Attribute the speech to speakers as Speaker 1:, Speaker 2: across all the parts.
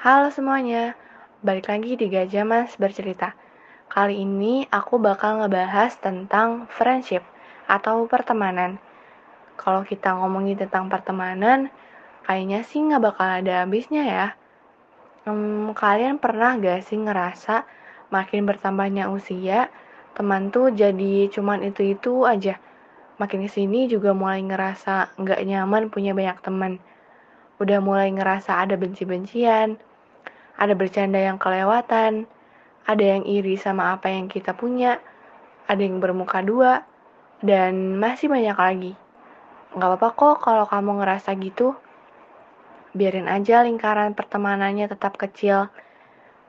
Speaker 1: Halo semuanya, balik lagi di Gajah Mas bercerita. Kali ini aku bakal ngebahas tentang friendship atau pertemanan. Kalau kita ngomongin tentang pertemanan, kayaknya sih nggak bakal ada habisnya ya. Hmm, kalian pernah gak sih ngerasa makin bertambahnya usia, teman tuh jadi cuman itu-itu aja. Makin ke sini juga mulai ngerasa nggak nyaman punya banyak teman. Udah mulai ngerasa ada benci-bencian, ada bercanda yang kelewatan, ada yang iri sama apa yang kita punya, ada yang bermuka dua, dan masih banyak lagi. Gak apa-apa kok kalau kamu ngerasa gitu. Biarin aja lingkaran pertemanannya tetap kecil.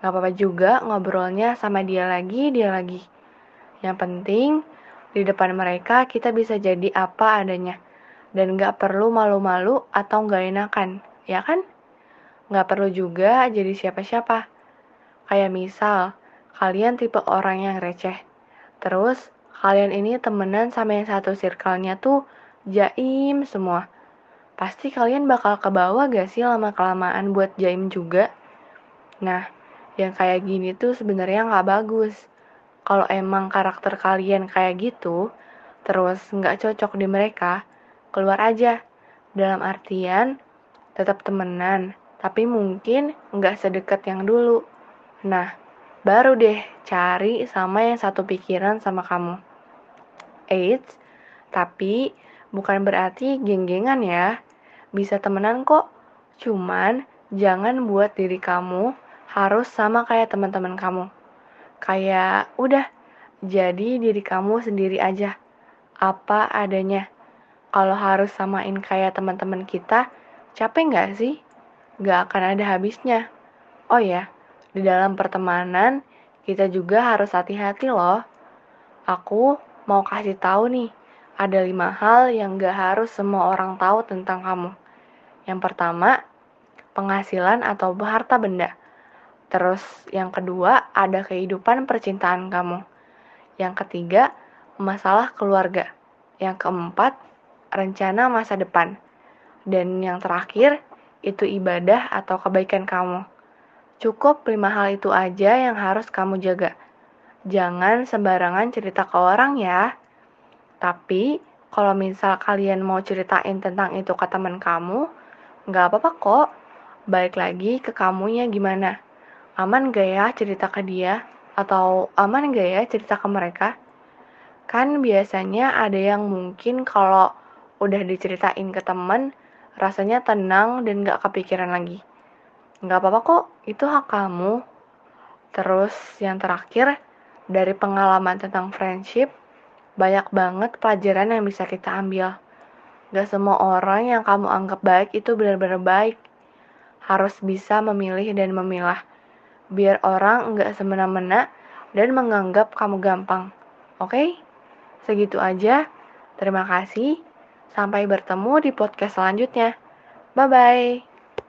Speaker 1: Gak apa-apa juga ngobrolnya sama dia lagi, dia lagi. Yang penting, di depan mereka kita bisa jadi apa adanya. Dan gak perlu malu-malu atau gak enakan, ya kan? Nggak perlu juga jadi siapa-siapa. Kayak misal, kalian tipe orang yang receh. Terus, kalian ini temenan sama yang satu circle-nya tuh jaim semua. Pasti kalian bakal ke bawah gak sih lama-kelamaan buat jaim juga? Nah, yang kayak gini tuh sebenarnya nggak bagus. Kalau emang karakter kalian kayak gitu, terus nggak cocok di mereka, keluar aja. Dalam artian, tetap temenan, tapi mungkin nggak sedekat yang dulu. Nah, baru deh cari sama yang satu pikiran sama kamu. Eits, tapi bukan berarti geng-gengan ya. Bisa temenan kok, cuman jangan buat diri kamu harus sama kayak teman-teman kamu. Kayak udah, jadi diri kamu sendiri aja. Apa adanya. Kalau harus samain kayak teman-teman kita, capek nggak sih? Gak akan ada habisnya. Oh ya, di dalam pertemanan kita juga harus hati-hati loh. Aku mau kasih tahu nih, ada lima hal yang gak harus semua orang tahu tentang kamu. Yang pertama, penghasilan atau harta benda. Terus yang kedua, ada kehidupan percintaan kamu. Yang ketiga, masalah keluarga. Yang keempat, rencana masa depan. Dan yang terakhir, itu ibadah atau kebaikan kamu. Cukup lima hal itu aja yang harus kamu jaga. Jangan sembarangan cerita ke orang ya. Tapi, kalau misal kalian mau ceritain tentang itu ke teman kamu, nggak apa-apa kok. Balik lagi ke kamunya gimana. Aman gak ya cerita ke dia? Atau aman gak ya cerita ke mereka? Kan biasanya ada yang mungkin kalau udah diceritain ke temen, rasanya tenang dan gak kepikiran lagi. Gak apa-apa kok, itu hak kamu. Terus yang terakhir, dari pengalaman tentang friendship, banyak banget pelajaran yang bisa kita ambil. Gak semua orang yang kamu anggap baik itu benar-benar baik. Harus bisa memilih dan memilah. Biar orang nggak semena-mena dan menganggap kamu gampang. Oke? Okay? Segitu aja. Terima kasih. Sampai bertemu di podcast selanjutnya. Bye bye.